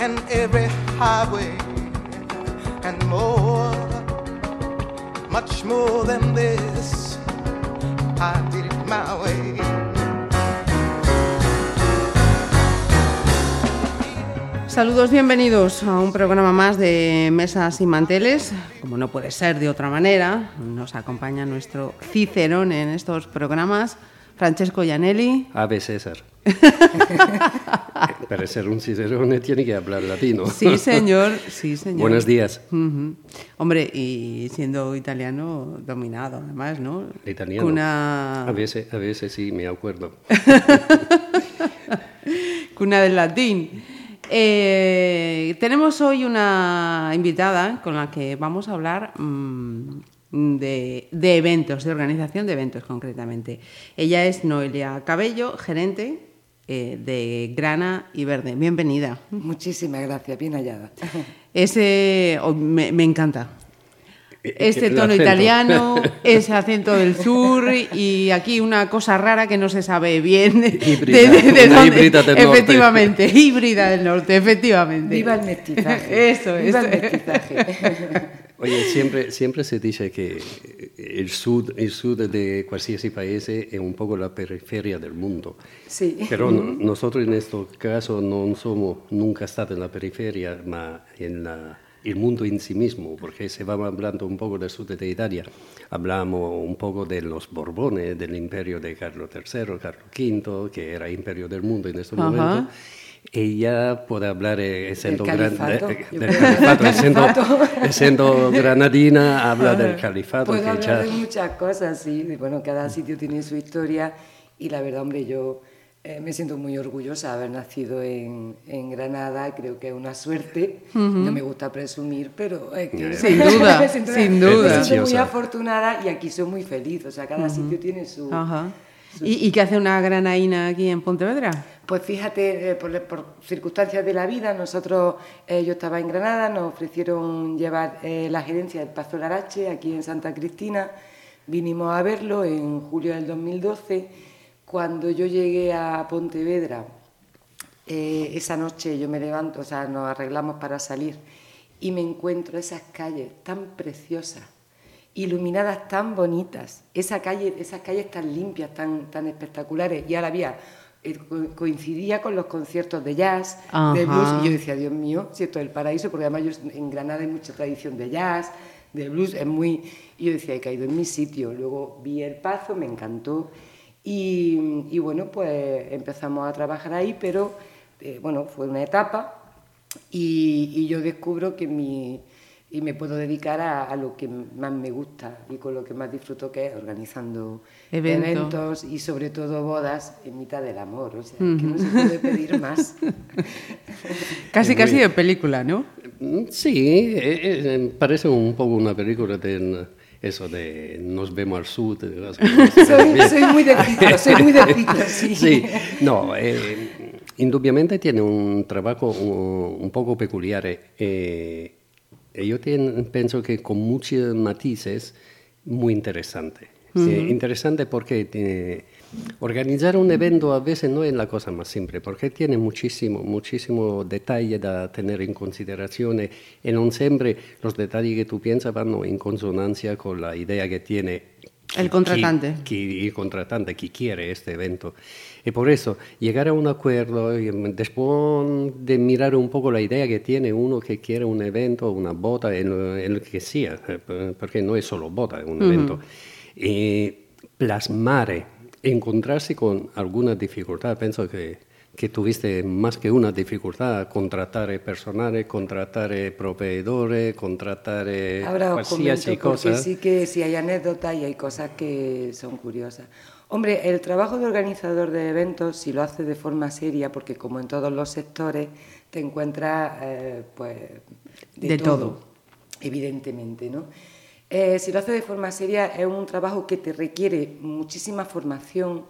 and every highway and more, much more than this. I it my way. Saludos, bienvenidos a un programa más de Mesas y Manteles. Como no puede ser de otra manera, nos acompaña nuestro Cicerón en estos programas, Francesco Gianelli. Ave César. Para ser un cicerone tiene que hablar latino. Sí, señor, sí, señor. Buenos días. Hombre, y siendo italiano dominado, además, ¿no? Italiano. Cuna... A veces, a veces sí, me acuerdo. Cuna del latín. Eh, tenemos hoy una invitada con la que vamos a hablar mm, de, eventos, de organización de eventos concretamente. Ella es Noelia Cabello, gerente eh, de Grana y Verde. Bienvenida. Muchísimas gracias, bien hallada. Ese oh, me encanta. Eh, este tono italiano, ese acento del sur y aquí una cosa rara que no se sabe bien híbrida, de, dónde. Híbrida del efectivamente, híbrida del norte, efectivamente. Viva el mestizaje. Eso, Viva el mestizaje. Oye, siempre, siempre se dice que el sur, el sur de cualquier país es un poco la periferia del mundo. Sí. Pero nosotros en este caso no somos nunca estado en la periferia, más en la el mundo en sí mismo, porque se va hablando un poco del sur de Italia, hablamos un poco de los Borbones, del imperio de Carlos III, Carlos V, que era imperio del mundo en ese momento. Ella puede hablar eh, siendo, gran, siendo, granadina, habla del califato. Puedo hablar de muchas cosas, sí. Bueno, cada sitio tiene su historia y la verdad, hombre, yo eh, me siento muy orgullosa de haber nacido en, en, Granada, creo que es una suerte. No me gusta presumir, pero es que sin duda, sin duda. Me siento muy afortunada y aquí soy muy feliz. O sea, cada sitio tiene su, ¿Y, qué hace una granaína aquí en Pontevedra? Pues fíjate, eh, por, circunstancias de la vida, nosotros, eh, yo estaba en Granada, nos ofrecieron llevar la gerencia del Pazo Larache aquí en Santa Cristina. Vinimos a verlo en julio del 2012 cuando yo llegué a Pontevedra, eh, esa noche yo me levanto, o sea, nos arreglamos para salir y me encuentro esas calles tan preciosas, iluminadas tan bonitas, esa calle, esas calles tan limpias, tan, tan espectaculares. Y ahora había, eh, coincidía con los conciertos de jazz, de blues, y yo decía, Dios mío, si esto es el paraíso, porque además yo, en Granada hay mucha tradición de jazz, de blues, es muy... Y yo decía, he caído en mi sitio. Luego vi el pazo, me encantó. Y, bueno, pues empezamos a trabajar ahí, pero eh, bueno, fue una etapa y, yo descubro que mi, y me puedo dedicar a, lo que más me gusta y con lo que más disfruto, que es organizando eventos y sobre todo bodas en mitad del amor. O sea, que no se puede pedir más. casi, casi de película, ¿no? Sí, eh, eh, parece un poco una película de eso de nos vemos al sur. soy, muy de soy muy de sí. sí. No, eh, indudablemente tiene un trabajo un, poco peculiar. Eh, yo pienso que con muchos matices muy interesante. interesante porque tiene, Organizar un evento a veces no es la cosa más simple porque tiene muchísimo, muchísimo detalle da tener en consideración y no siempre los detalles que tú piensas van en consonancia con la idea que tiene el contratante. Que, el contratante que quiere este evento. Y por eso, llegar a un acuerdo, después de mirar un poco la idea que tiene uno que quiere un evento, una bota, en, lo que sea, eh, porque no es solo bota, es un evento, y plasmar encontrarse con alguna dificultad. Pienso que, que tuviste más que una dificultad, contratar personal, contratar proveedores, contratar Ahora os comento, porque sí que sí hay anécdotas y hay cosas que son curiosas. Hombre, el trabajo de organizador de eventos, si lo hace de forma seria, porque como en todos los sectores, te encuentras eh, pues, de, todo, evidentemente, ¿no? Eh, si lo hace de forma seria, es un trabajo que te requiere muchísima formación,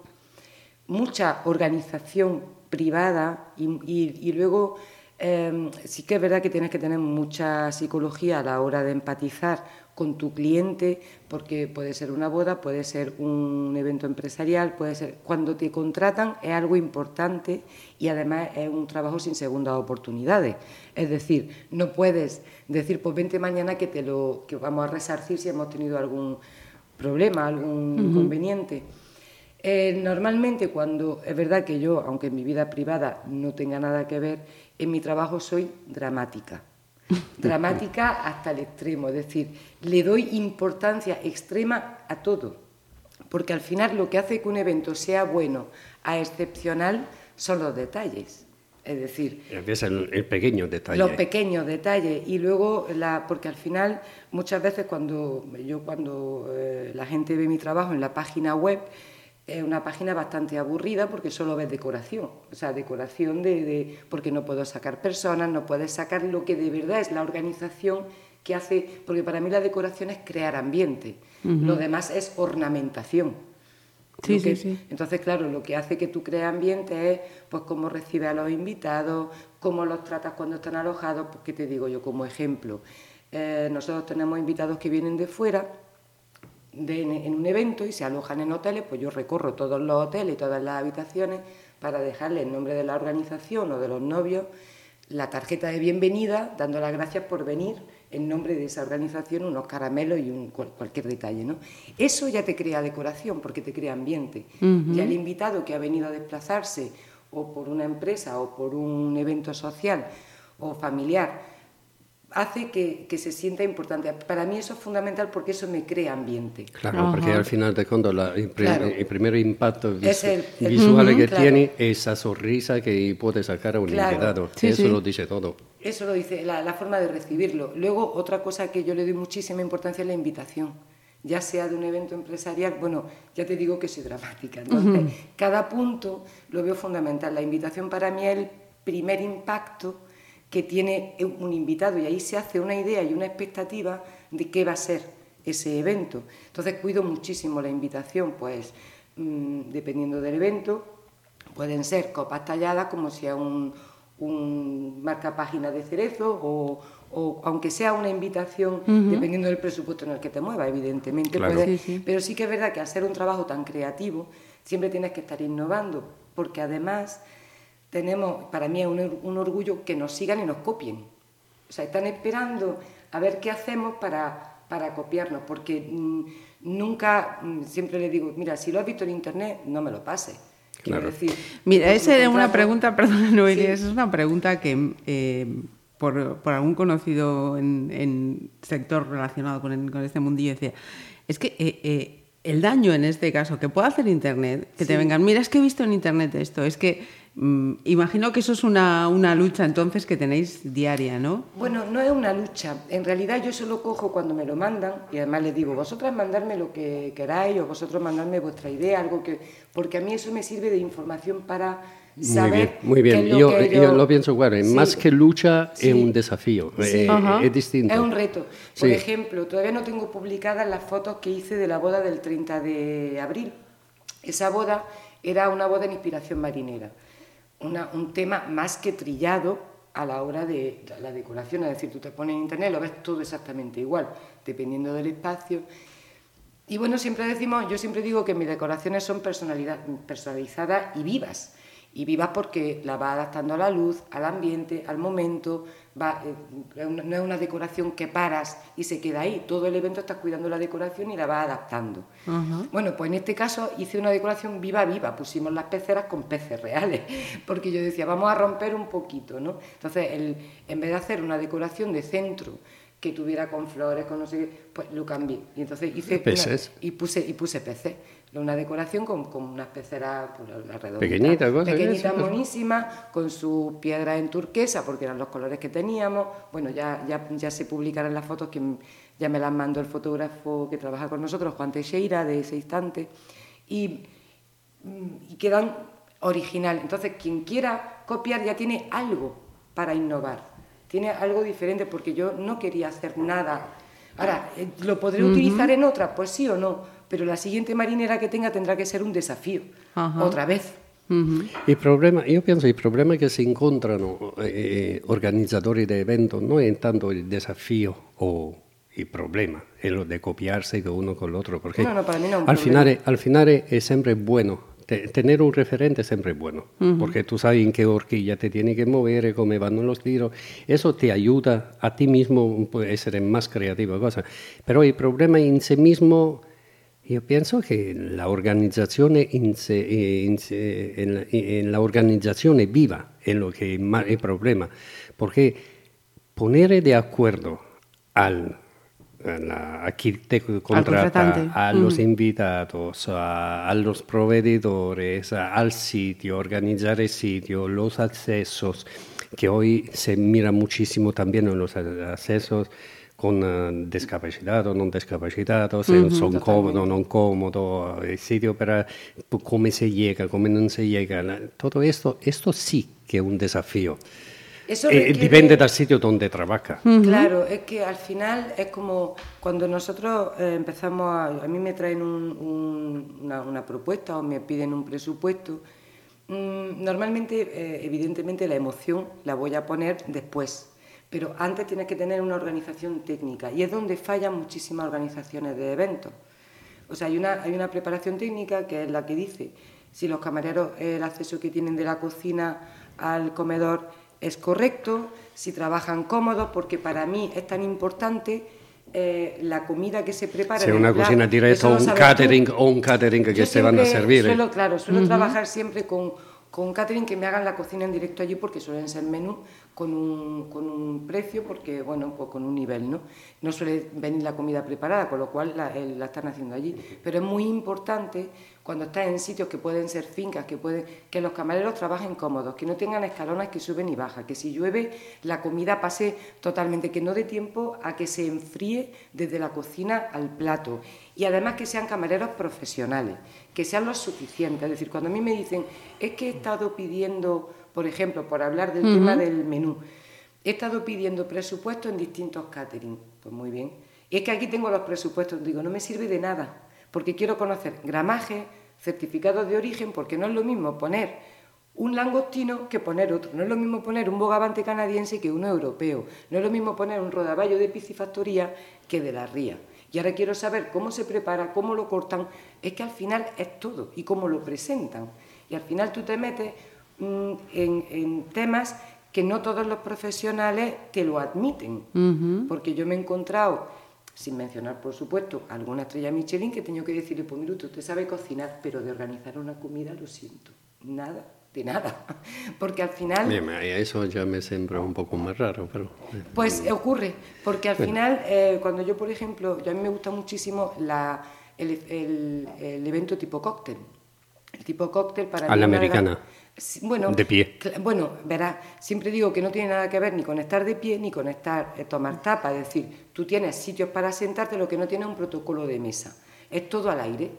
mucha organización privada y, luego eh, sí que es verdad que tienes que tener mucha psicología a la hora de empatizar con tu cliente, porque puede ser una boda, puede ser un evento empresarial, puede ser cuando te contratan es algo importante y además es un trabajo sin segundas oportunidades. Es decir, no puedes decir, pues vente mañana que te lo que vamos a resarcir si hemos tenido algún problema, algún inconveniente. Eh, normalmente cuando es verdad que yo, aunque en mi vida privada no tenga nada que ver, en mi trabajo soy dramática dramática hasta el extremo, es decir, le doy importancia extrema a todo, porque al final lo que hace que un evento sea bueno a excepcional son los detalles. Es decir, el, pequeño detalle. Los pequeños detalles. Y luego, la, porque al final, muchas veces cuando yo cuando eh, la gente ve mi trabajo en la página web, es una página bastante aburrida porque solo ves decoración, o sea, decoración de, porque no puedo sacar personas, no puedes sacar lo que de verdad es la organización que hace, porque para mí la decoración es crear ambiente, lo demás es ornamentación. Sí, sí, sí. Entonces, claro, lo que hace que tú crees ambiente es pues cómo recibes a los invitados, cómo los tratas cuando están alojados, pues te digo yo como ejemplo. Eh, nosotros tenemos invitados que vienen de fuera en un evento y se alojan en hoteles, pues yo recorro todos los hoteles y todas las habitaciones para dejarle el nombre de la organización o de los novios, la tarjeta de bienvenida, dando las gracias por venir en nombre de esa organización, unos caramelos y un, cualquier detalle. ¿no? Eso ya te crea decoración porque te crea ambiente. Ya el invitado que ha venido a desplazarse o por una empresa o por un evento social o familiar, hace que, se sienta importante. Para mí eso es fundamental porque eso me crea ambiente. Claro, porque al final de cuentas el, primer impacto visual que tiene es esa sonrisa que puede sacar a un invitado. eso lo dice todo. Eso lo dice, la, forma de recibirlo. Luego, otra cosa que yo le doy muchísima importancia es la invitación. Ya sea de un evento empresarial, bueno, ya te digo que soy dramática. Entonces, cada punto lo veo fundamental. La invitación para mí es el primer impacto que tiene un invitado y ahí se hace una idea y una expectativa de qué va a ser ese evento. Entonces cuido muchísimo la invitación, pues mm, dependiendo del evento, pueden ser copas talladas como si un, un marca página de cerezo o, aunque sea una invitación, dependiendo del presupuesto en el que te muevas, evidentemente. Pero sí que es verdad que ser un trabajo tan creativo, siempre tienes que estar innovando, porque además tenemos, para mí es un, orgullo que nos sigan y nos copien. O sea, están esperando a ver qué hacemos para, para copiarnos, porque mm, nunca, mm, siempre le digo, mira, si lo has visto en internet, no me lo pases. Quiero decir, mira, esa era una pregunta, perdón, Noelia, esa es una pregunta que eh, por, por, algún conocido en, en sector relacionado con, con, este mundillo decía, es que eh, eh, el daño en este caso que puede hacer Internet, que te vengan, mira, es que he visto en Internet esto, es que imagino que eso es una, una, lucha entonces que tenéis diaria, ¿no? Bueno, no es una lucha. En realidad yo solo cojo cuando me lo mandan y además les digo, vosotras mandarme lo que queráis o vosotros mandarme vuestra idea, algo que... Porque a mí eso me sirve de información para saber... Muy bien, muy bien. Yo, yo, lo pienso igual. Más que lucha es un desafío, eh, es distinto. Es un reto. Por ejemplo, todavía no tengo publicadas las fotos que hice de la boda del 30 de abril. Esa boda era una boda en inspiración marinera un tema más que trillado a la hora de la decoración, es decir, tú te pones en internet, lo ves todo exactamente igual, dependiendo del espacio. Y bueno, siempre decimos, yo siempre digo que mis decoraciones son personalizadas y vivas y viva porque la va adaptando a la luz, al ambiente, al momento. Va, eh, no es una decoración que paras y se queda ahí. Todo el evento estás cuidando la decoración y la vas adaptando. Bueno, pues en este caso hice una decoración viva, viva. Pusimos las peceras con peces reales, porque yo decía, vamos a romper un poquito, ¿no? Entonces, el, en vez de hacer una decoración de centro que tuviera con flores, con no sé qué, pues lo cambié. Y entonces hice peces. y puse y puse peces una decoración con, con unas peceras pues, pequeñitas, pequeñita, monísimas, con su piedra en turquesa, porque eran los colores que teníamos. Bueno, ya, ya, ya se publicarán las fotos que ya me las mandó el fotógrafo que trabaja con nosotros, Juan Teixeira, de ese instante. Y, mm, y quedan original. Entonces, quien quiera copiar ya tiene algo para innovar, tiene algo diferente porque yo no quería hacer nada. Ahora, eh, ¿lo podré utilizar en otra? Pues sí o no, pero la siguiente marinera que tenga tendrá que ser un desafío, otra vez. Il problema, io penso il problema che si incontrano eh, organizzatori di evento non è tanto il desafio o il problema, è lo di copiarsi uno con l'altro, perché no, no, no al, finale, al finale è sempre buono tener un referente siempre es bueno, porque tú sabes en qué horquilla te tiene que mover, cómo van los tiros. Eso te ayuda a ti mismo, puede ser más creativa cosa. Pero el problema en sí mismo, yo pienso que la organización en, la, organización es viva, es lo que es el problema. Porque poner de acuerdo al a chi te contrata, a los mm. invitados, a, a, los proveedores, a, al sitio, organizar el sitio, los accesos, que hoy se mira muchísimo también en los accesos con uh, discapacitados, non discapacitados, mm -hmm, son cómodos, non cómodos, el sitio para cómo se llega, cómo no se llega. Todo esto, esto sí que es un desafío. Eso eh, depende del sitio donde trabaja. Claro, es que al final es como cuando nosotros eh, empezamos a... A mí me traen una, propuesta o me piden un presupuesto. Mm, normalmente, eh, evidentemente, la emoción la voy a poner después, pero antes tienes que tener una organización técnica y es donde fallan muchísimas organizaciones de eventos. O sea, hay una, hay una preparación técnica que es la que dice si los camareros, el acceso que tienen de la cocina al comedor es correcto, si trabajan cómodos, porque para mí es tan importante eh, la comida que se prepara. Si una cocina directa o un catering o un catering que se van a servir. ¿eh? Suelo, Claro, suelo trabajar siempre con, con catering que me hagan la cocina en directo allí porque suelen ser menús con un, con un precio, porque, bueno, pues con un nivel, ¿no? No suele venir la comida preparada, con lo cual la, la están haciendo allí. Pero es muy importante cuando estás en sitios que pueden ser fincas, que, pueden, que los camareros trabajen cómodos, que no tengan escalones que suben y bajan, que si llueve la comida pase totalmente, que no dé tiempo a que se enfríe desde la cocina al plato. Y además que sean camareros profesionales, que sean los suficientes. Es decir, cuando a mí me dicen, es que he estado pidiendo, por ejemplo, por hablar del tema del menú, he estado pidiendo presupuesto en distintos catering. Pues muy bien. Y es que aquí tengo los presupuestos, digo, no me sirve de nada porque quiero conocer gramaje, certificados de origen, porque no es lo mismo poner un langostino que poner otro. No es lo mismo poner un bogavante canadiense que uno europeo. No es lo mismo poner un rodaballo de piscifactoría que de la ría. Y ahora quiero saber cómo se prepara, cómo lo cortan. Es que al final es todo y cómo lo presentan. Y al final tú te metes mm, en, temas que no todos los profesionales te lo admiten. Porque yo me he encontrado sin mencionar, por supuesto, alguna estrella Michelin que tengo que decirle, pues mire, usted sabe cocinar, pero de organizar una comida lo siento, nada, de nada, porque al final... Eso ya me sembra un poco más raro, pero... Eh, pues ocurre, porque al final, eh, cuando yo, por ejemplo, yo a mí me gusta muchísimo la, el, evento tipo cóctel, el tipo cóctel para... A la americana. Bueno, de pie. Bueno, verá, siempre digo que no tiene nada que ver ni con estar de pie ni con estar eh, tomar tapa, es decir, tú tienes sitios para sentarte, lo que no tiene es un protocolo de mesa, es todo al aire.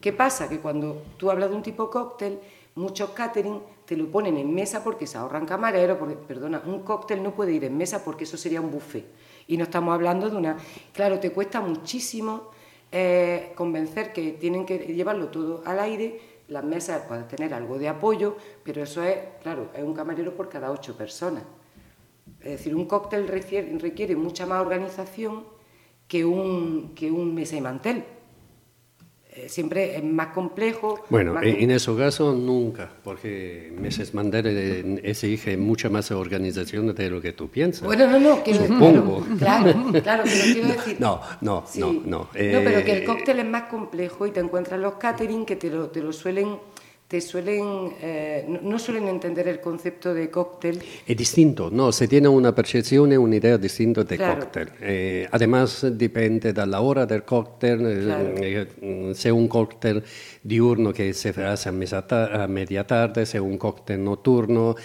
¿Qué pasa? Que cuando tú hablas de un tipo cóctel, muchos catering te lo ponen en mesa porque se ahorran camareros, porque, perdona, un cóctel no puede ir en mesa porque eso sería un buffet. Y no estamos hablando de una... Claro, te cuesta muchísimo eh, convencer que tienen que llevarlo todo al aire las mesas pueden tener algo de apoyo, pero eso es, claro, es un camarero por cada ocho personas. Es decir, un cóctel requiere, mucha más organización que un, que un mesa y mantel. Eh, siempre es más complejo. Bueno, en, ese caso nunca, porque Meses Mandel exige mucha más organización de lo que tú piensas. Bueno, no, no, quiero Supongo. claro, claro, pero quiero decir. No, no, no, no. no, pero que el eh, cóctel es más complejo y te encuentras los catering que te lo, te lo suelen te suelen, eh, no suelen entender el concepto de cóctel. Es distinto, no, se tiene una percepción, una idea distinta de cóctel. Eh, además, depende de la hora del cóctel, eh, si es un cóctel diurno que se hace a, media tarde, si es un cóctel nocturno.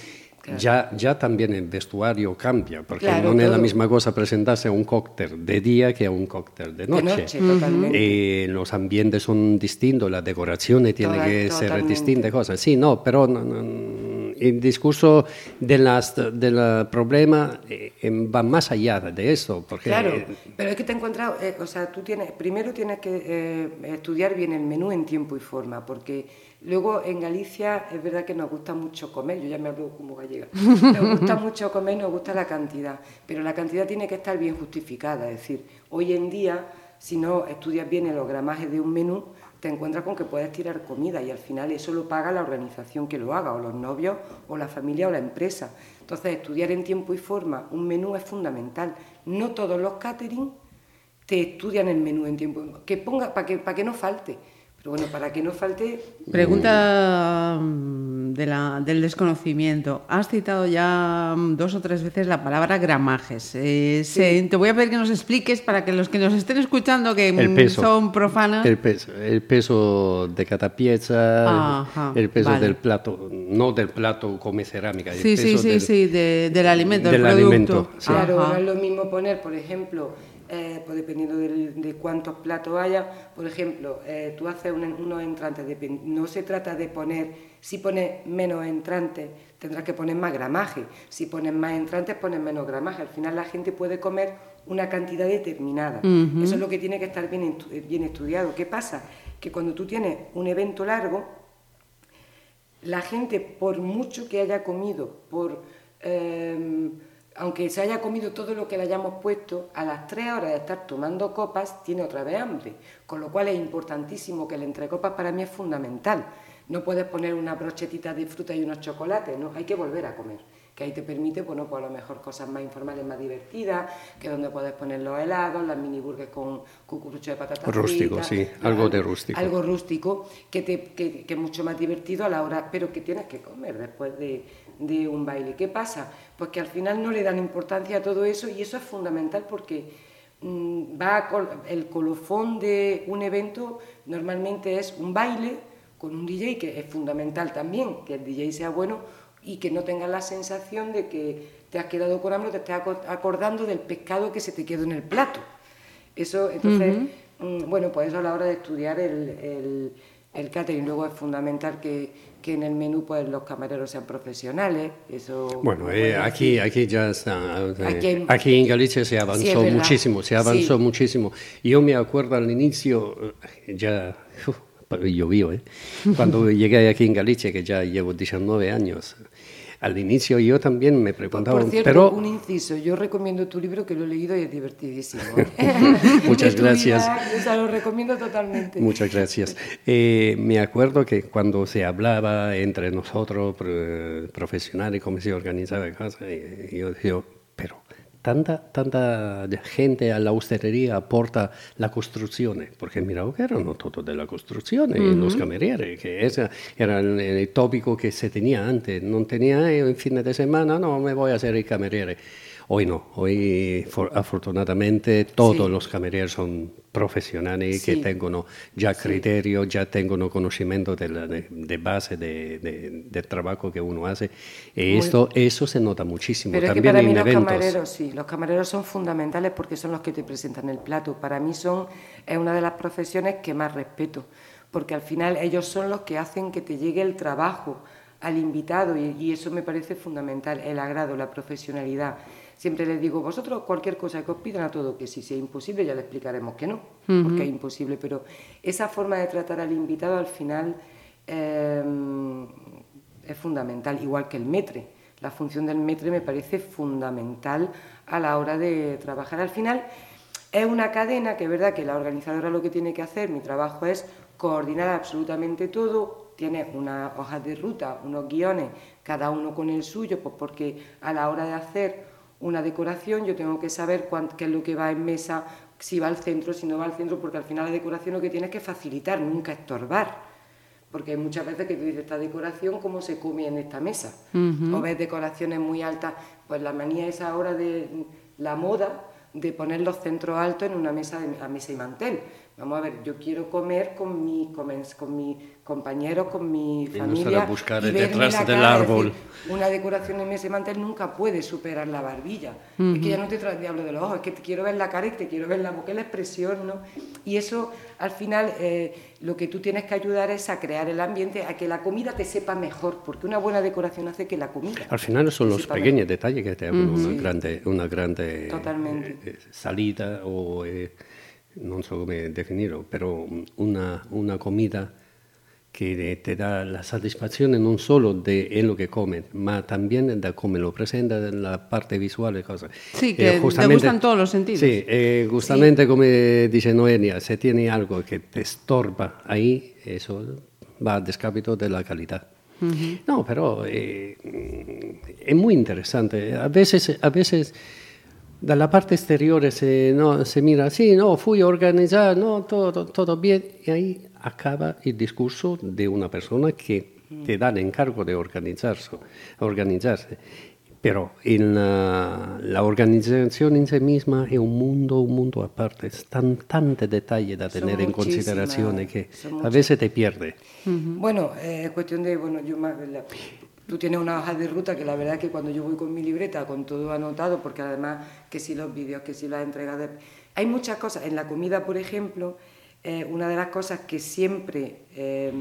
Ya, ya también el vestuario cambia, porque Claro, no es la todo. misma cosa presentarse a un cóctel de día que a un cóctel de De noche. noche, totalmente. Eh, los ambientes son distintos, las decoraciones tienen Total- que ser totalmente. distintas cosas. Sí, no, pero no, no, el discurso del de problema eh, va más allá de eso, porque Claro, pero es que te he encontrado, eh, o sea, tú tienes, primero tienes que eh, estudiar bien el menú en tiempo y forma, porque luego en Galicia es verdad que nos gusta mucho comer, yo ya me hablo como gallega, nos gusta mucho comer, nos gusta la cantidad, pero la cantidad tiene que estar bien justificada, es decir, hoy en día, si no estudias bien el gramaje de un menú, te encuentras con que puedes tirar comida y al final eso lo paga la organización que lo haga, o los novios, o la familia, o la empresa. Entonces, estudiar en tiempo y forma un menú es fundamental. No todos los catering te estudian el menú en tiempo y forma. Que ponga, para que, para que no falte. Pero bueno, para que no falte, Pregunta mm, de la- del desconocimiento. Has citado ya mm, dos o tres veces la palabra gramajes. Eh, se- te voy a pedir que nos expliques para que los que nos estén escuchando, que el mm, peso. son profanas, El peso, el peso de cada pieza, Ajá, el peso vale. del plato, no del plato come cerámica, el sí, sí, peso sí, del- sí, de- del alimento, del, del producto. alimento, sí. Claro, no es lo mismo poner, por ejemplo, eh, pues dependiendo de cuántos platos haya, por ejemplo, eh, tú haces un- unos entrantes, no se trata de poner, si pones menos entrantes, tendrás que poner más gramaje, si pones más entrantes, pones menos gramaje, al final la gente puede comer una cantidad determinada, eso es lo que tiene que estar bien, bien estudiado. ¿Qué pasa? Que cuando tú tienes un evento largo, la gente, por mucho que haya comido, por eh, aunque se haya comido todo lo que le hayamos puesto, a las tres horas de estar tomando copas tiene otra vez hambre. Con lo cual es importantísimo que el entrecopas para mí es fundamental. No puedes poner una brochetita de fruta y unos chocolates, no, hay que volver a comer. Que ahí te permite, bueno, pues a lo mejor cosas más informales, más divertidas, que donde puedes poner los helados, las mini burgers con cucurucho de patatas Rústico, fritas, sí, algo de rústico. Algo rústico que, te, que, que es mucho más divertido a la hora, pero que tienes que comer después de, de un baile. ¿Qué pasa? Pues que al final no le dan importancia a todo eso y eso es fundamental porque mm, va a col- el colofón de un evento normalmente es un baile con un DJ que es fundamental también, que el DJ sea bueno y que no tengas la sensación de que te has quedado con hambre te estés aco- acordando del pescado que se te quedó en el plato. Eso, entonces, mm, bueno, pues eso a la hora de estudiar el, el, el catering. Luego es fundamental que, que en el menú pues los camareros sean profesionales. Eso Bueno, eh, aquí, aquí ya está. eh, Aquí hay- aquí en Galicia se avanzó Sí, muchísimo, se avanzó Sí. muchísimo. Yo me acuerdo al inicio, eh, ya uf, llovió, ¿eh? cuando llegué aquí en Galicia, que ya llevo 19 años. Al inicio yo también me preguntaba, por cierto, pero un inciso, yo recomiendo tu libro que lo he leído y es divertidísimo. ¿eh? Muchas gracias. vida, o sea, lo recomiendo totalmente. Muchas gracias. Eh, me acuerdo que cuando se hablaba entre nosotros, pro- profesionales, cómo se organizaba la cosa, eh, yo decía, pero tanta, tanta gente a la hostelería aporta la construcción, porque mira que erano todo de la construcción, y los camerieri, que ese era el, el tópico que se tenía antes, no tenía eh, en fin de semana, no, me voy a hacer el cameriere. Hoy no, hoy for- afortunadamente todos Sí. los camerieri son profesionales que tengono già criterio, già tengono conocimiento de, la- de- de base de- de- del trabajo que uno hace. Y esto, eso se nota muchísimo Pero es que también para mí en los eventos. camareros, sí, los camareros son fundamentales porque son los que te presentan el plato. Para mí son, es una de las profesiones que más respeto, porque al final ellos son los que hacen que te llegue el trabajo al invitado y, y eso me parece fundamental, el agrado, la profesionalidad. Siempre les digo, vosotros cualquier cosa que os pidan a todo, que si sea imposible ya le explicaremos que no, porque es imposible, pero esa forma de tratar al invitado al final eh, es fundamental, igual que el metre. La función del metre me parece fundamental a la hora de trabajar. Al final es una cadena que es verdad que la organizadora lo que tiene que hacer, mi trabajo es coordinar absolutamente todo, tiene unas hojas de ruta, unos guiones, cada uno con el suyo, pues porque a la hora de hacer una decoración yo tengo que saber cuán- qué es lo que va en mesa, si va al centro, si no va al centro, porque al final la decoración lo que tiene es que facilitar, nunca estorbar. Porque hay muchas veces que tú dices, esta decoración, ¿cómo se come en esta mesa? O ves decoraciones muy altas, pues la manía es ahora de la moda de poner los centros altos en una mesa, de, a mesa y mantel. Vamos a ver, yo quiero comer con mi, con, con mi compañeros, con mi Y no familia. será buscar y detrás del árbol. decir, una decoración en ese mantel nunca puede superar la barbilla. Es que ya no te trae el diablo de los ojos, es que te quiero ver la cara y te quiero ver la boca y la expresión, ¿no? Y eso, al final, eh, lo que tú tienes que ayudar es a crear el ambiente, a que la comida te sepa mejor, porque una buena decoración hace que la comida. Al final son te los sepa pequeños detalles que te danno una Sì. grande, una grande Totalmente. eh, salita o eh, non so come definirlo, però una, una comida que te da la satisfacción non solo de en lo que comen, ma también de cómo lo presenta en la parte visual y cosas. Sí, que te gustan todos los sentidos. Sí, eh, justamente como dice Noelia, si tiene algo que te estorba ahí, eso va a descapito de la calidad. No, pero eh, es muy interesante. A veces, a veces dalla parte exteriore se, no, se mira, sí, no, fui a organizar, no, todo, todo bien, y ahí acaba el discurso de una persona que te da el encargo de organizarse. organizarse. Pero en la, la organización en sí misma es un mundo, un mundo aparte. Es tan, tanto detalle da Son tener en que son a veces te pierde. Bueno, eh, es cuestión de, bueno, yo más, la- tú tienes una hoja de ruta que la verdad es que cuando yo voy con mi libreta, con todo anotado, porque además que si los vídeos, que si las entregas. Hay muchas cosas, en la comida, por ejemplo, eh, una de las cosas que siempre eh,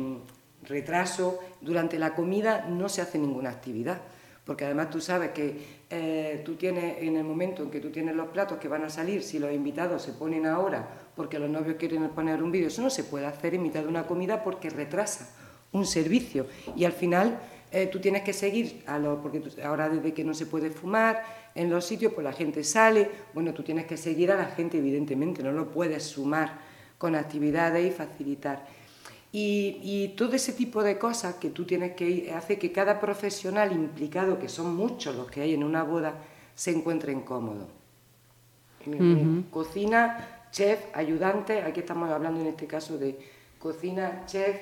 retraso, durante la comida no se hace ninguna actividad, porque además tú sabes que eh, tú tienes, en el momento en que tú tienes los platos que van a salir, si los invitados se ponen ahora porque los novios quieren poner un vídeo, eso no se puede hacer en mitad de una comida porque retrasa un servicio y al final eh, tú tienes que seguir a lo, porque tú- ahora desde que no se puede fumar en los sitios pues la gente sale. Bueno tú tienes que seguir a la gente evidentemente no lo puedes sumar con actividades y facilitar. Y, y todo ese tipo de cosas que tú tienes que ir hace que cada profesional implicado que son muchos los que hay en una boda se encuentren cómodos Cocina, chef, ayudante, aquí estamos hablando en este caso de cocina, chef,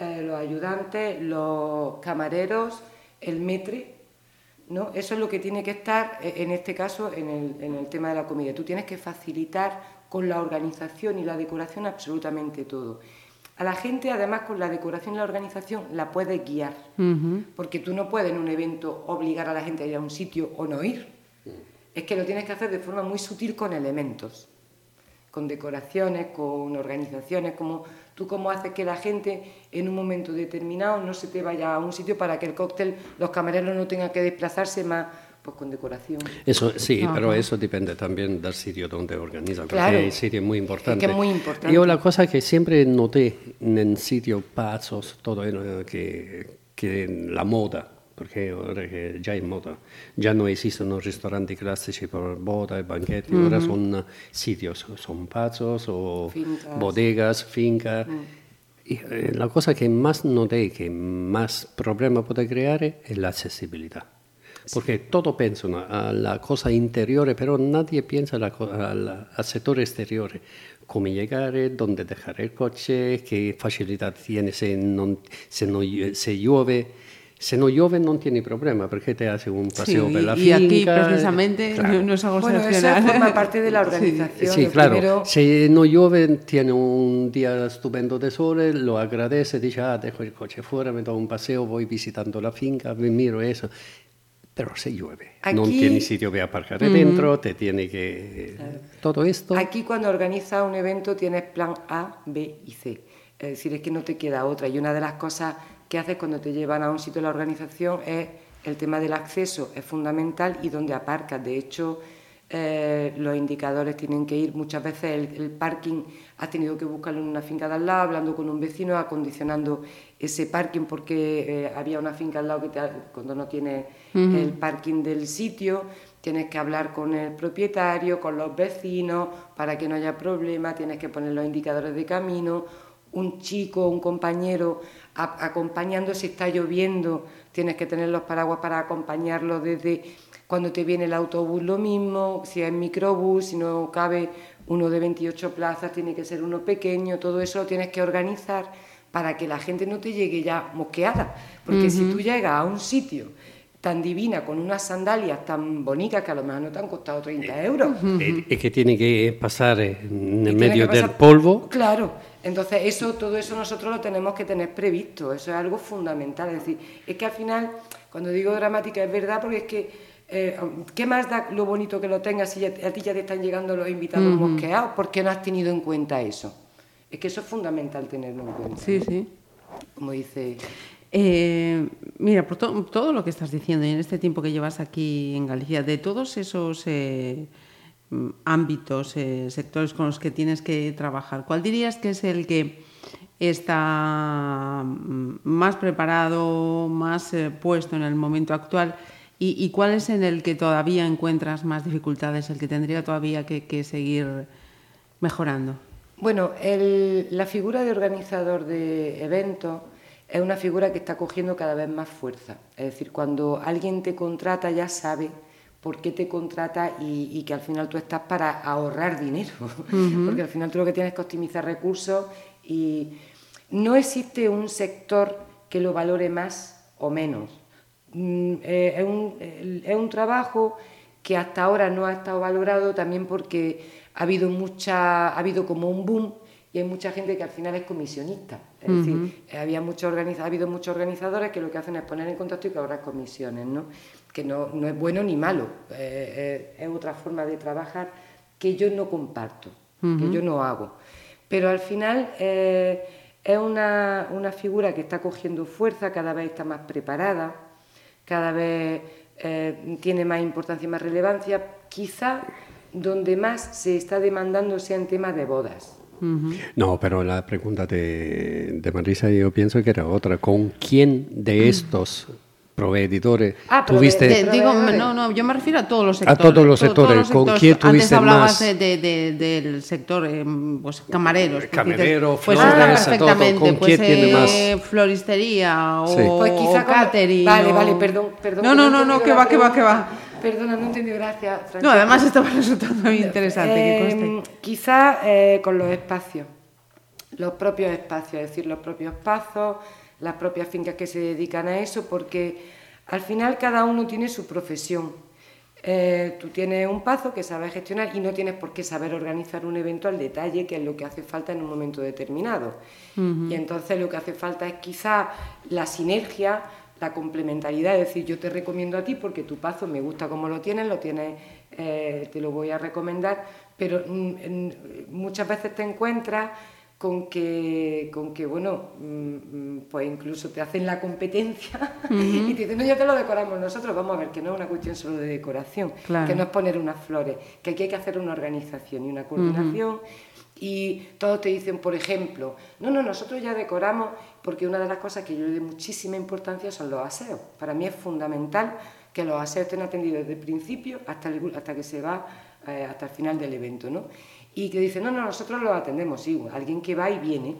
eh, los ayudantes, los camareros, el metre, ¿no? Eso es lo que tiene que estar, eh, en este caso, en el, en el tema de la comida. Tú tienes que facilitar con la organización y la decoración absolutamente todo. A la gente, además, con la decoración y la organización, la puedes guiar. Porque tú no puedes en un evento obligar a la gente a ir a un sitio o no ir. Es que lo tienes que hacer de forma muy sutil con elementos, con decoraciones, con organizaciones, como tú cómo haces que la gente en un momento determinado no se te vaya a un sitio para que el cóctel, los camareros no tengan que desplazarse más, pues con decoración. Eso sí, pero eso depende también del sitio donde organizan, porque Claro. el sitio es muy importante. Es que es muy importante. Yo la cosa que siempre noté en sitios pazos, todo eh, que, que la moda, porque ahora que ya es moda, ya no existen los restaurantes clásicos por boda y banquetes, ahora son eh, sitios, son pazos o Fincas. bodegas, fincas. Y eh, la cosa que más noté que más problema puede crear es la accesibilidad. Porque todo pensa a la cosa interior, pero nadie piensa la al, al sector exterior. Cómo llegar, dónde dejar el coche, qué facilidad tiene si, non, se, no, se llueve. Se no llueve no tiene problema, porque te hace un paseo Sí, por la y finca. aquí precisamente Claro. no, no es algo Bueno, eso excepcional. forma parte de la Sí. organización. Sí, Lo claro. primero- Si no llueve, tiene un día estupendo de sol, lo agradece, dice, ah, dejo el coche fuera, me doy un paseo, voy visitando la finca, me miro eso. Pero si llueve, no Aquí- tiene sitio para aparcar dentro, te tiene que... Todo esto... Aquí cuando organizas un evento tienes plan A, B y C. Es decir, es que no te queda otra. Y una de las cosas que haces cuando te llevan a un sitio de la organización es el tema del acceso, es fundamental y donde aparcas. De hecho, eh, los indicadores tienen que ir, muchas veces el, el parking has tenido que buscarlo en una finca de al lado, hablando con un vecino, acondicionando ese parking porque eh, había una finca al lado que te cuando no tienes el parking del sitio, tienes que hablar con el propietario, con los vecinos, para que no haya problema, tienes que poner los indicadores de camino, un chico, un compañero a- acompañando si está lloviendo, tienes que tener los paraguas para acompañarlo desde cuando te viene el autobús lo mismo, si es microbús, si no cabe uno de 28 plazas, tiene que ser uno pequeño, todo eso lo tienes que organizar para que la gente no te llegue ya mosqueada, porque si tú llegas a un sitio tan divina, con unas sandalias tan bonitas que a lo mejor no te han costado 30 euros. Es que tiene que pasar en el medio del polvo. Claro, entonces eso, todo eso nosotros lo tenemos que tener previsto, eso es algo fundamental. Es decir, es que al final, cuando digo dramática es verdad porque es que eh, ¿qué más da lo bonito que lo tengas si a ti ya te están llegando los invitados mosqueados? ¿Por qué no has tenido en cuenta eso? Es que eso es fundamental tenerlo en cuenta. Sí, sí. Como dice... Eh, mira, por todo lo que estás diciendo y en este tiempo que llevas aquí en Galicia, de todos esos eh, ámbitos, sectores con los que tienes que trabajar, ¿cuál dirías que es el que está mm, más preparado, más puesto en el momento actual? ¿Y, cuál es en el que todavía encuentras más dificultades, el que tendría todavía que, seguir mejorando? Bueno, la figura de organizador de eventos es una figura que está cogiendo cada vez más fuerza. Es decir, cuando alguien te contrata ya sabe por qué te contrata y, que al final tú estás para ahorrar dinero, porque al final tú lo que tienes que optimizar recursos y no existe un sector que lo valore más o menos Mm, eh, es, un, es, un, trabajo que hasta ahora no ha estado valorado también porque ha habido mucha, ha habido como un boom y hay mucha gente que al final es comisionista. Es decir, había mucho ha habido muchos organizadores que lo que hacen es poner en contacto y cobrar comisiones, ¿no? que no, no es bueno ni malo, eh, eh, es otra forma de trabajar que yo no comparto, que yo no hago. Pero al final es una, una figura que está cogiendo fuerza, cada vez está más preparada, cada vez eh, tiene más importancia y más relevancia. Quizá donde más se está demandando sea en temas de bodas. No, pero la pregunta de, de Marisa yo pienso que era otra. ¿Con quién de estos proveedores. Ah, tuviste... digo, no, no, yo me refiero a todos los sectores. A todos los sectores. ¿Con quién tuviste Antes hablabas más? De, de, del sector, eh, pues camareros. Camarero, pues flores, perfectamente. ¿Con pues, quién tiene eh, más? Floristería o, Sí. Pues quizá o catering. Vale, o- vale, perdón, perdón. No, no, no, no, que va, que va, que va. Perdona, no entendí, gracias. No, además esto me resultando muy interesante, que Eh, conste. Quizá eh, con los espacios, los propios espacios, es decir, los propios pazos, las propias fincas que se dedican a eso, porque al final cada uno tiene su profesión. Eh, tú tienes un pazo que sabes gestionar y no tienes por qué saber organizar un evento al detalle, que es lo que hace falta en un momento determinado. Y entonces lo que hace falta es quizá la sinergia, la complementariedad, es decir, yo te recomiendo a ti porque tu pazo me gusta como lo tienes, lo tienes, eh, te lo voy a recomendar, pero mm, muchas veces te encuentras con que, con que bueno, mm, mm, pues incluso te hacen la competencia y te dicen, no, ya te lo decoramos nosotros, vamos a ver que no es una cuestión solo de decoración, Claro. que no es poner unas flores, que aquí hay que hacer una organización y una coordinación. Y todos te dicen, por ejemplo, no, no, nosotros ya decoramos, porque una de las cosas que yo le doy muchísima importancia son los aseos. Para mí es fundamental que los aseos estén atendidos desde el principio hasta, el- hasta que se va, eh, hasta el final del evento, ¿no? Y que dicen, no, no, nosotros los atendemos, sí, alguien que va y viene,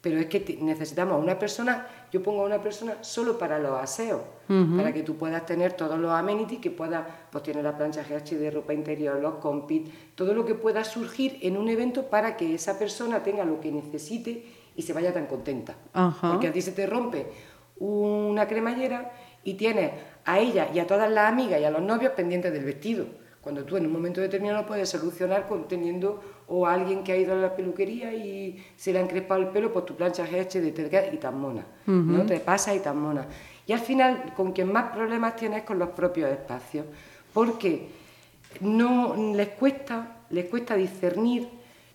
pero es que necesitamos a una persona, yo pongo a una persona solo para los aseos, para que tú puedas tener todos los amenities, que puedas, pues tiene la plancha GH de ropa interior, los compit, todo lo que pueda surgir en un evento para que esa persona tenga lo que necesite y se vaya tan contenta. Porque a ti se te rompe una cremallera y tienes a ella y a todas las amigas y a los novios pendientes del vestido. Cuando tú en un momento determinado lo puedes solucionar con teniendo o a alguien que ha ido a la peluquería y se le ha encrespado el pelo, pues tu plancha GH de te queda y tan mona. ¿no? Te pasa y tan mona. Y al final, con quien más problemas tienes es con los propios espacios. Porque no les cuesta, les cuesta discernir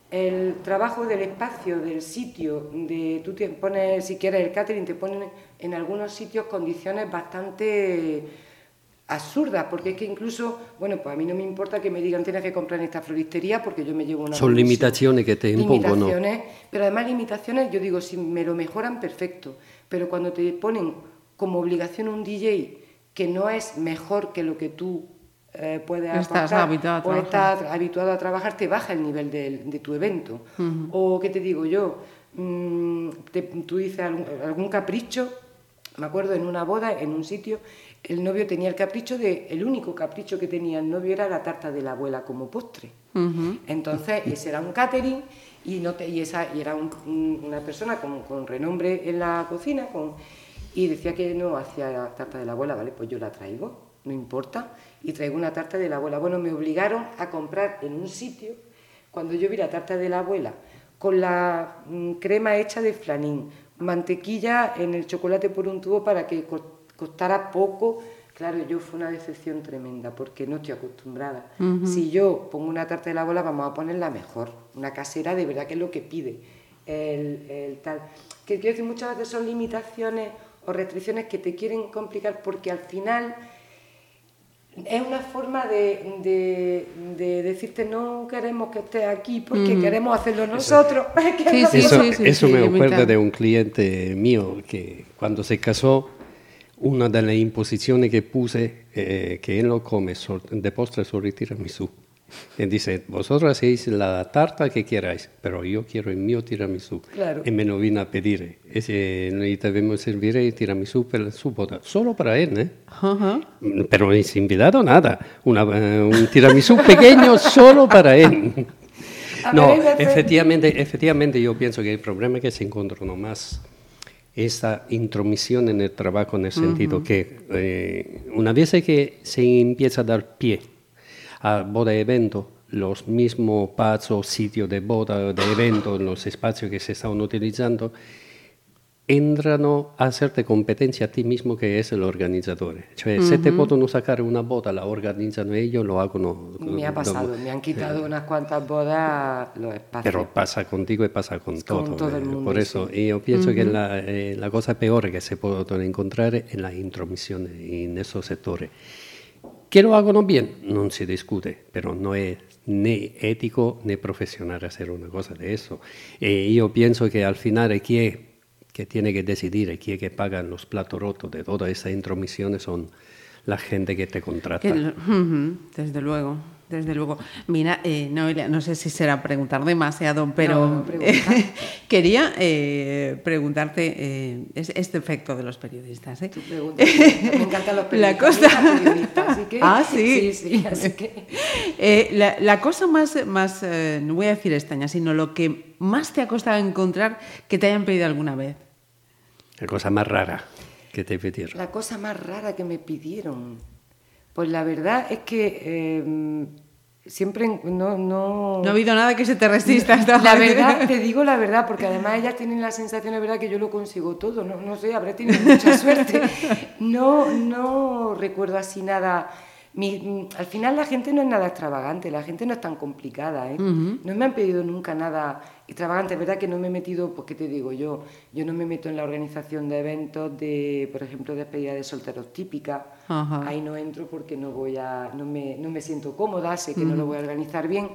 el trabajo del espacio, del sitio, de tú te pones, si quieres el catering, te ponen en algunos sitios condiciones bastante absurdas, porque es que incluso, bueno, pues a mí no me importa que me digan tienes que comprar en esta floristería porque yo me llevo una Son comisión". limitaciones que te impongo, ¿no? Limitaciones, pero además limitaciones, yo digo, si me lo mejoran, perfecto, pero cuando te ponen como obligación un DJ que no es mejor que lo que tú eh, puedes Estás aportar, habituado a o trabajar. estás habituado a trabajar, te baja el nivel del- de, tu evento. O, ¿qué te digo yo? Mm, te- tú dices algún, algún capricho, me acuerdo en una boda, en un sitio, el novio tenía el capricho de, el único capricho que tenía el novio era la tarta de la abuela como postre. Entonces, ese era un catering y, no te- y, esa, y era un- un- una persona con, con renombre en la cocina, con, y decía que no hacía la tarta de la abuela, vale, pues yo la traigo, no importa, y traigo una tarta de la abuela. Bueno, me obligaron a comprar en un sitio, cuando yo vi la tarta de la abuela, con la mm, crema hecha de flanín, mantequilla en el chocolate por un tubo para que costara poco. Claro, yo fue una decepción tremenda porque no estoy acostumbrada. Si yo pongo una tarta de la abuela, vamos a ponerla mejor. Una casera de verdad que es lo que pide. El, el tal. Que quiero decir, muchas veces son limitaciones o restricciones que te quieren complicar porque al final es una forma de, decirte no queremos que estés aquí porque mm. queremos hacerlo nosotros. eso, me acuerda de un cliente mío que cuando se casó, una de las imposiciones que puse, eh, que él lo come de postre sobre tiramisú. Y dice, vosotros hacéis la tarta que queráis, pero yo quiero el mío tiramisú. Y me lo vino a pedir. Ese, y debemos servir el tiramisú para su boda. Solo para él, ¿eh? Pero no es invitado nada. Eh, un tiramisú pequeño solo para él. No, efectivamente, efectivamente yo pienso que el problema que se encontró nomás esta intromisión en el trabajo en el sentido que eh, una vez que se empieza a dar pie a boda evento, los mismos pasos, sitios de boda, de evento, los espacios que se están utilizando, entran a hacerte competencia a ti mismo que es el organizador. Cioè, uh -huh. se te puedo sacar una boda, la organizan ellos, lo hago no. Me ha pasado, me han quitado eh. unas cuantas bodas los espacios. Pero pasa contigo y pasa con, todo. Con todo el mundo, Por eso, sí. yo pienso uh -huh. que la, eh, la, cosa peor que se puede encontrar es la intromisión en esos sectores. Que lo hago bien, no se discute, pero no es ni ético ni profesional hacer una cosa de eso. Y yo pienso que al final es que, que tiene que decidir, es que pagan los platos rotos de todas esas intromisiones son la gente que te contrata. desde luego desde luego. Mira, eh, no sé si será preguntar demasiado, pero quería eh, preguntarte eh, este efecto de los periodistas. ¿eh? Me encantan los periodistas. La Ah, sí. Sí, así que... la, cosa más, más no voy a decir extraña, sino lo que más te ha costado encontrar que te hayan pedido alguna vez. La cosa más rara que te pidieron. La cosa más rara que me pidieron. Pues la verdad es que siempre no, no... No ha habido nada que se te resista hasta La verdad, te digo la verdad, porque además ellas tienen la sensación, de verdad, que yo lo consigo todo. No, no sé, habré tenido mucha suerte. No, no recuerdo así nada al final la gente no es nada extravagante, la gente no es tan complicada. ¿eh? No me han pedido nunca nada extravagante. Es verdad que no me he metido, pues qué te digo yo, yo no me meto en la organización de eventos de, por ejemplo, despedida de solteros típica. Ahí no entro porque no voy a, no me, no me siento cómoda, sé que no lo voy a organizar bien.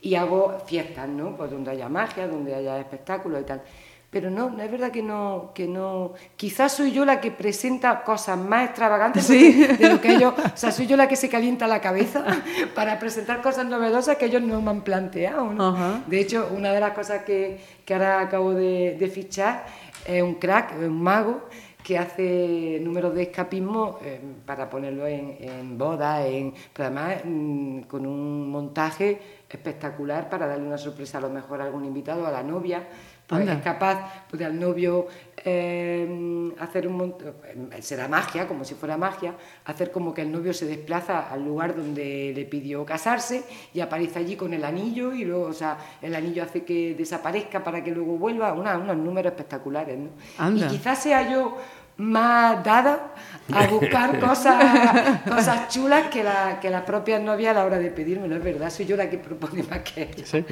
Y hago fiestas, ¿no? Pues donde haya magia, donde haya espectáculos y tal pero no, no es verdad que no, que no. Quizás soy yo la que presenta cosas más extravagantes de lo que ellos. O sea, soy yo la que se calienta la cabeza para presentar cosas novedosas que ellos no me han planteado. ¿no? De hecho, una de las cosas que, que ahora acabo de, fichar es un crack, un mago que hace números de escapismo eh, para ponerlo en, en bodas, en, pero además mm, con un montaje espectacular para darle una sorpresa a lo mejor a algún invitado, a la novia. Pues es capaz pues, de al novio eh, hacer un montón, eh, será magia, como si fuera magia, hacer como que el novio se desplaza al lugar donde le pidió casarse y aparece allí con el anillo y luego, o sea, el anillo hace que desaparezca para que luego vuelva, una, unos números espectaculares, ¿no? Y quizás sea yo más dada a buscar cosas, cosas chulas que, la, que las propias novias a la hora de pedírmelo, es verdad, soy yo la que propone más que ella. Sí,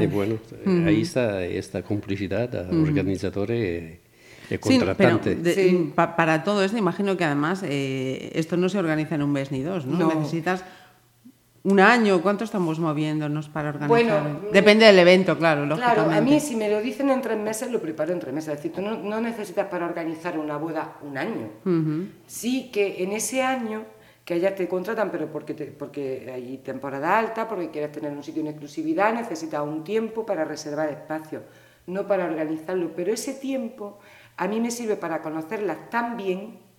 y, bueno, ahí está esta complicidad de organizadores y contratantes. Sí, para todo esto, imagino que además eh, esto no se organiza en un mes ni dos, ¿no? no. Necesitas un año, ¿cuánto estamos moviéndonos para organizar? Bueno, Depende del evento, claro, lógicamente. Claro, a mí si me lo dicen en tres meses, lo preparo en tres meses. Es decir, tú no, necesitas para organizar una boda un año. Sí que en ese año que ellas te contratan, pero porque, porque hay temporada alta, porque quieres tener un sitio en exclusividad, necesitas un tiempo para reservar espacio, no para organizarlo. Pero ese tiempo a mí me sirve para conocerlas tan bien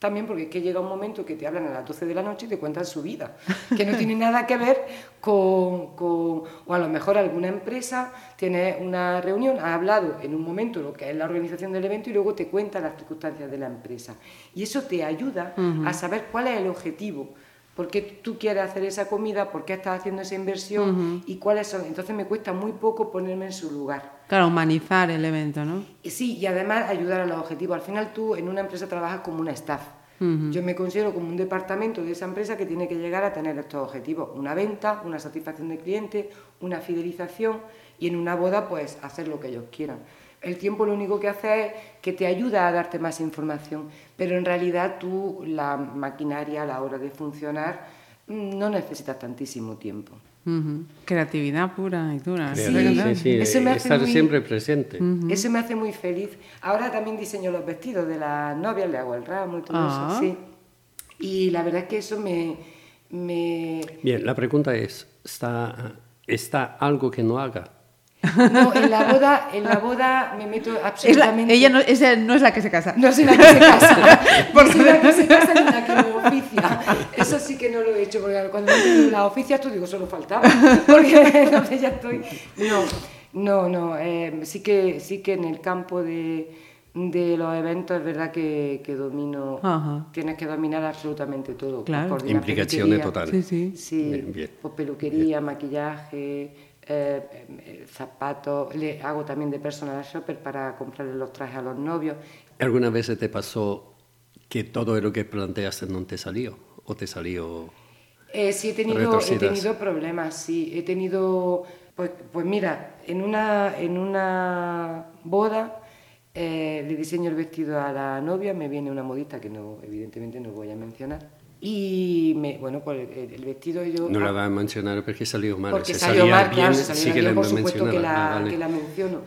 también porque es que llega un momento que te hablan a las 12 de la noche y te cuentan su vida, que no tiene nada que ver con, con, o a lo mejor alguna empresa tiene una reunión, ha hablado en un momento lo que es la organización del evento y luego te cuenta las circunstancias de la empresa. Y eso te ayuda a saber cuál es el objetivo por qué tú quieres hacer esa comida, por qué estás haciendo esa inversión y cuáles son. Entonces me cuesta muy poco ponerme en su lugar. Claro, humanizar el evento, ¿no? Sí, y además ayudar a los objetivos. Al final tú en una empresa trabajas como una staff. Yo me considero como un departamento de esa empresa que tiene que llegar a tener estos objetivos. Una venta, una satisfacción del cliente, una fidelización y en una boda pues hacer lo que ellos quieran. El tiempo lo único que hace es que te ayuda a darte más información, pero en realidad tú, la maquinaria a la hora de funcionar, mm, no necesitas tantísimo tiempo. Creatividad pura y dura. Sí, sí, sí. Eso me estar siempre presente. Eso me hace muy feliz. Ahora también diseño los vestidos de las novias, le hago el ramo y todo eso, Ah. sí. Y la verdad es que eso me... me... Bien, la pregunta es, ¿está, ¿está algo que no haga? No, en la boda, en la boda me meto Es la- absolutamente... ella no, esa no es la que se casa. No soy la que se casa. Ni soy la que se casa ni la que lo oficia. Eso sí que no lo he hecho, porque cuando me la oficias tú digo, solo faltaba. Porque entonces ya estoy. No, no, no. eh, sí, que, sí que en el campo de, de los eventos es verdad que, que domino. Ajá. Tienes que dominar absolutamente todo. Claro. Implicaciones peluquería. totales. Sí, sí. Sí, Bien, bien. pues peluquería, maquillaje, eh, eh, zapatos. Le hago también de personal shopper para comprarle los trajes a los novios. ¿Alguna vez te pasó que todo lo que planteaste no te salió? ¿O te salió...? Eh, sí, he tenido, he tenido problemas, sí. He tenido, pues, pues mira, en una, en una boda eh, le diseño el vestido a la novia, me viene una modista que no, evidentemente no voy a mencionar. Y me, bueno, pues el, el vestido yo... No la ah, va a mencionar porque salió mal. porque Si salió salía mal, bien, claro, si salió sí mal, que por supuesto que la, Ah, vale. que la menciono.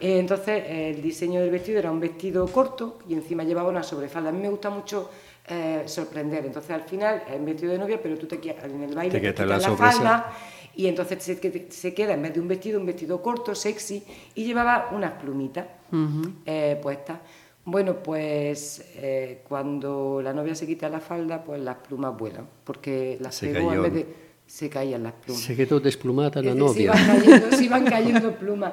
Eh, entonces, eh, el diseño del vestido era un vestido corto y encima llevaba una sobrefalda. A mí me gusta mucho eh, sorprender. Entonces, al final, es un vestido de novia, pero tú te quieres, en el baile Te te quitas la falda y entonces se, se queda, en vez de un vestido, un vestido corto, sexy, y llevaba unas plumitas eh, puestas. Bueno, pues eh, cuando la novia se quita la falda, pues las plumas vuelan, porque las Se pegó en vez de... Se caían las plumas. Se quedó desplumada la novia. Se iban cayendo, se iban cayendo plumas.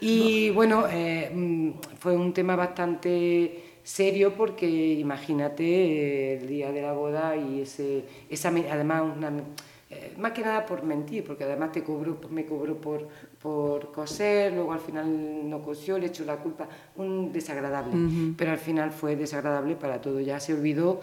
Y bueno, eh, mm, fue un tema bastante serio porque imagínate eh, el día de la boda y ese, esa, me- además una, eh, más que nada por mentir, porque además te cobró, me cobró por, por coser, luego al final no cosió, le echó la culpa, un desagradable. Pero al final fue desagradable para todo, ya se olvidó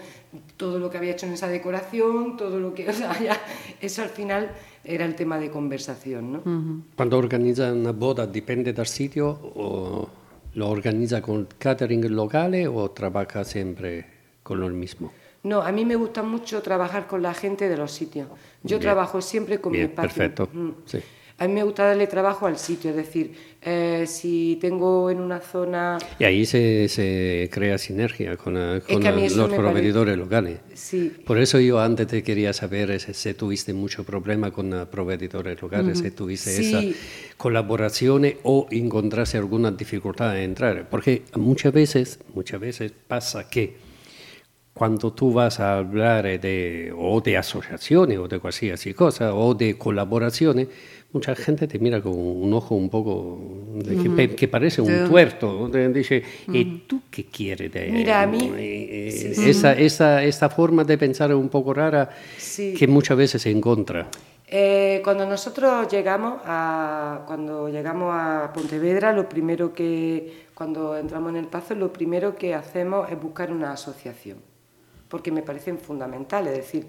todo lo que había hecho en esa decoración, todo lo que, o sea, ya, eso al final era el tema de conversación, ¿no? Quando organizza una boda dipende dal sito o lo organizza con catering locale o trabaja sempre con lo mismo? No, a mí me gusta mucho trabajar con la gente de los sitios. Yo Bien. trabajo siempre con mi Bien, espacio. perfecto, Mm. sí. A mí me gusta darle trabajo al sitio, es decir, eh, si tengo en una zona... Y ahí se, se crea sinergia con, eh, con a los proveedores locales. Sí, Por eso yo antes te quería saber si, tuviste mucho problema con eh, proveedores locales, si tuviste Sí. esa colaboración o encontraste alguna dificultad en entrar. Porque muchas veces, muchas veces pasa que cuando tú vas a hablar de, o de asociaciones o de cualquier cosa, o de colaboraciones, mucha gente te mira con un ojo un poco de que, pe- que parece un Sí. tuerto. Dice, ¿y tú qué quieres de Mira, a mí- eh, eh, sí, sí. esa, esa, esta forma de pensar un poco rara Sí. que muchas veces se encuentra. Eh, cuando nosotros llegamos a cuando llegamos a Pontevedra, lo primero que cuando entramos en el Pazo, lo primero que hacemos es buscar una asociación, porque me parecen fundamentales. Es decir,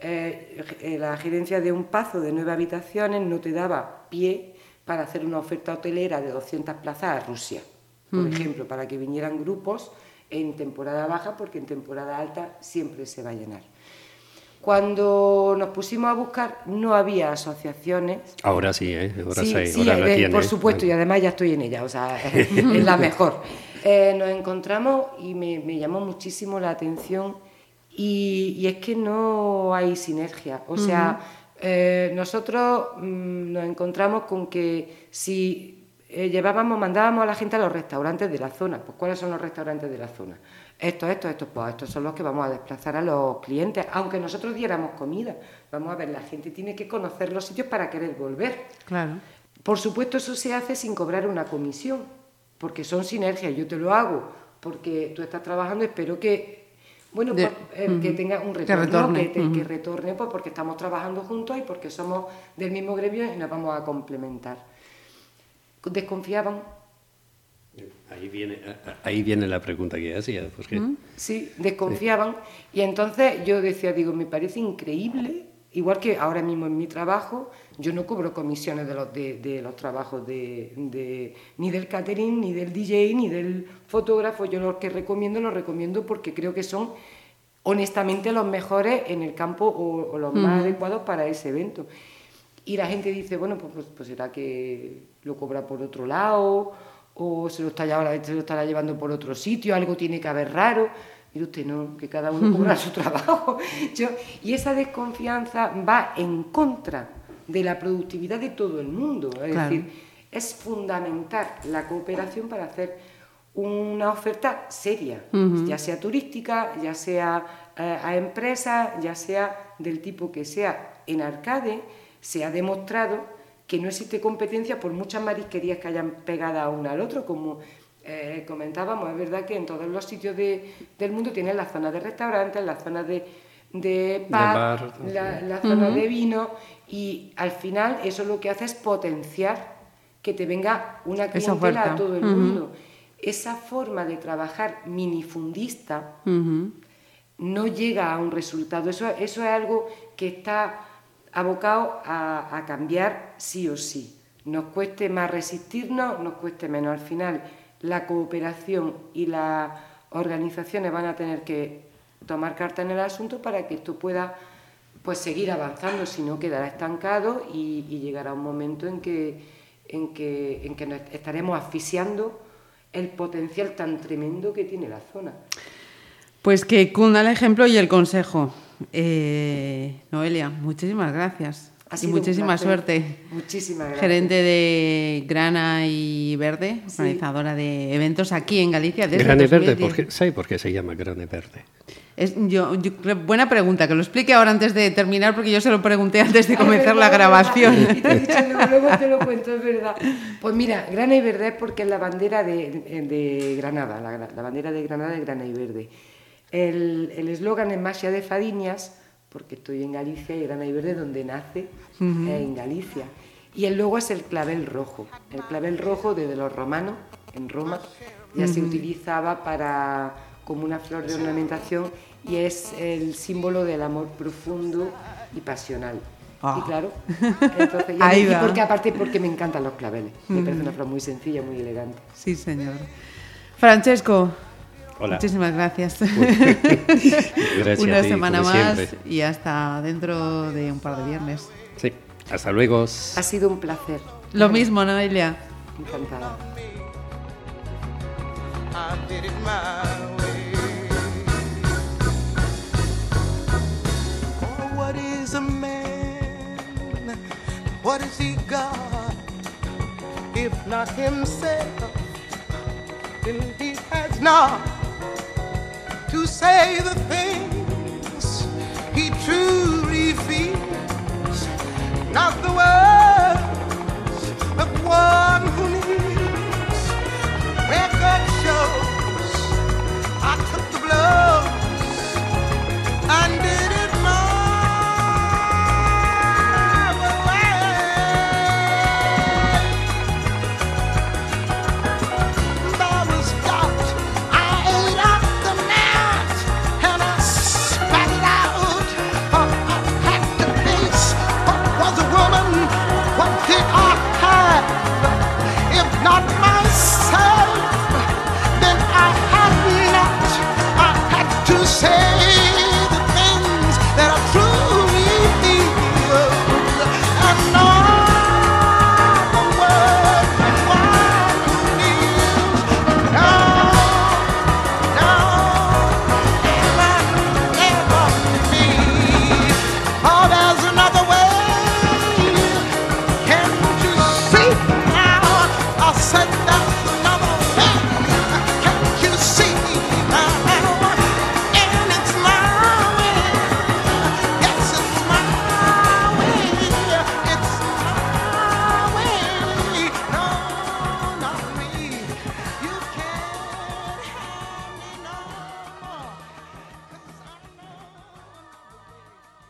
eh, eh, la gerencia de un Pazo de nueve habitaciones no te daba pie para hacer una oferta hotelera de 200 plazas a Rusia, por ejemplo, para que vinieran grupos en temporada baja, porque en temporada alta siempre se va a llenar. Cuando nos pusimos a buscar no había asociaciones. Ahora sí, ¿eh? ahora Sí, sí, sí, ahora tiene. por supuesto, y además ya estoy en ella, o sea, es la mejor. Eh, nos encontramos y me, me llamó muchísimo la atención y, y es que no hay sinergia. O sea, eh, nosotros mm, nos encontramos con que si eh, llevábamos, mandábamos a la gente a los restaurantes de la zona, pues ¿cuáles son los restaurantes de la zona? Estos, estos, estos, pues estos son los que vamos a desplazar a los clientes, aunque nosotros diéramos comida. Vamos a ver, la gente tiene que conocer los sitios para querer volver. Claro. Por supuesto, eso se hace sin cobrar una comisión, porque son sinergias. Yo te lo hago porque tú estás trabajando, espero que bueno, De- pues, eh, que tenga un Que retorno, retorne, que, te- que retorne, pues porque estamos trabajando juntos y porque somos del mismo gremio y nos vamos a complementar. Desconfiaban, Ahí viene, ahí viene la pregunta que hacía. Porque, Sí, desconfiaban. Y entonces yo decía, digo, me parece increíble, igual que ahora mismo en mi trabajo, yo no cobro comisiones de los, de, de los trabajos de, de- ni del catering, ni del DJ, ni del fotógrafo. Yo los que recomiendo, los recomiendo porque creo que son honestamente los mejores en el campo o, o los más adecuados para ese evento. Y la gente dice, bueno, pues, pues, pues será que lo cobra por otro lado, o se lo, está, se lo estará llevando por otro sitio, algo tiene que haber raro. Mire usted, no, que cada uno cobra su trabajo. Yo, y esa desconfianza va en contra de la productividad de todo el mundo. Es Claro. decir, es fundamental la cooperación para hacer una oferta seria, ya sea turística, ya sea eh, a empresas, ya sea del tipo que sea. En Arcade se ha demostrado que no existe competencia por muchas marisquerías que hayan pegado una al otro, como eh, comentábamos, es verdad que en todos los sitios de- del mundo tienen las zonas de restaurantes, las zonas de, de pub, bar, la, la zona de vino, y al final eso lo que hace es potenciar que te venga una clientela a todo el mundo. Esa forma de trabajar minifundista no llega a un resultado. Eso, eso es algo que está abocado a, a cambiar sí o sí. Nos cueste más resistirnos, nos cueste menos. Al final, la cooperación y las organizaciones van a tener que tomar carta en el asunto para que esto pueda pues seguir avanzando, si no quedará estancado y, llegará un momento en que, en que, en que nos estaremos asfixiando el potencial tan tremendo que tiene la zona. Pues que cunda el ejemplo y el consejo. Eh, Noelia, muchísimas gracias. Ha y sido muchísima suerte. Muchísimas gracias. Gerente de Grana y Verde, Sí. organizadora de eventos aquí en Galicia. Desde Grane verde, 2010. ¿por qué, ¿sabe por qué se llama verde? Es, yo, yo creo- buena pregunta, que lo explique ahora antes de terminar, porque yo se lo pregunté antes de comenzar la grabación. Y te he dicho, no, luego te lo cuento, es verdad. Pues mira, grana y verde es porque es la bandera de, de Granada, la, la bandera de Granada es grana y verde. El el eslogan es Masia de Fadiñas, porque estoy en Galicia y grana y verde donde nace, es en Galicia. Y el logo es el clavel rojo. El clavel rojo desde los romanos, en Roma, ya se utilizaba para como una flor de ornamentación y es el símbolo del amor profundo y pasional. Ah. Y claro, entonces, Ahí va. porque aparte porque me encantan los claveles. Me parece una flor muy sencilla, muy elegante. Sí, señor. Francesco, Hola. muchísimas gracias. Gracias Una a ti, semana como más siempre. y hasta dentro de un par de viernes. Sí, hasta luego. Ha sido un placer. Lo mismo, Noelia. Encantada. What is he got? If not himself, then he has not to say the things he truly feels, not the words of one.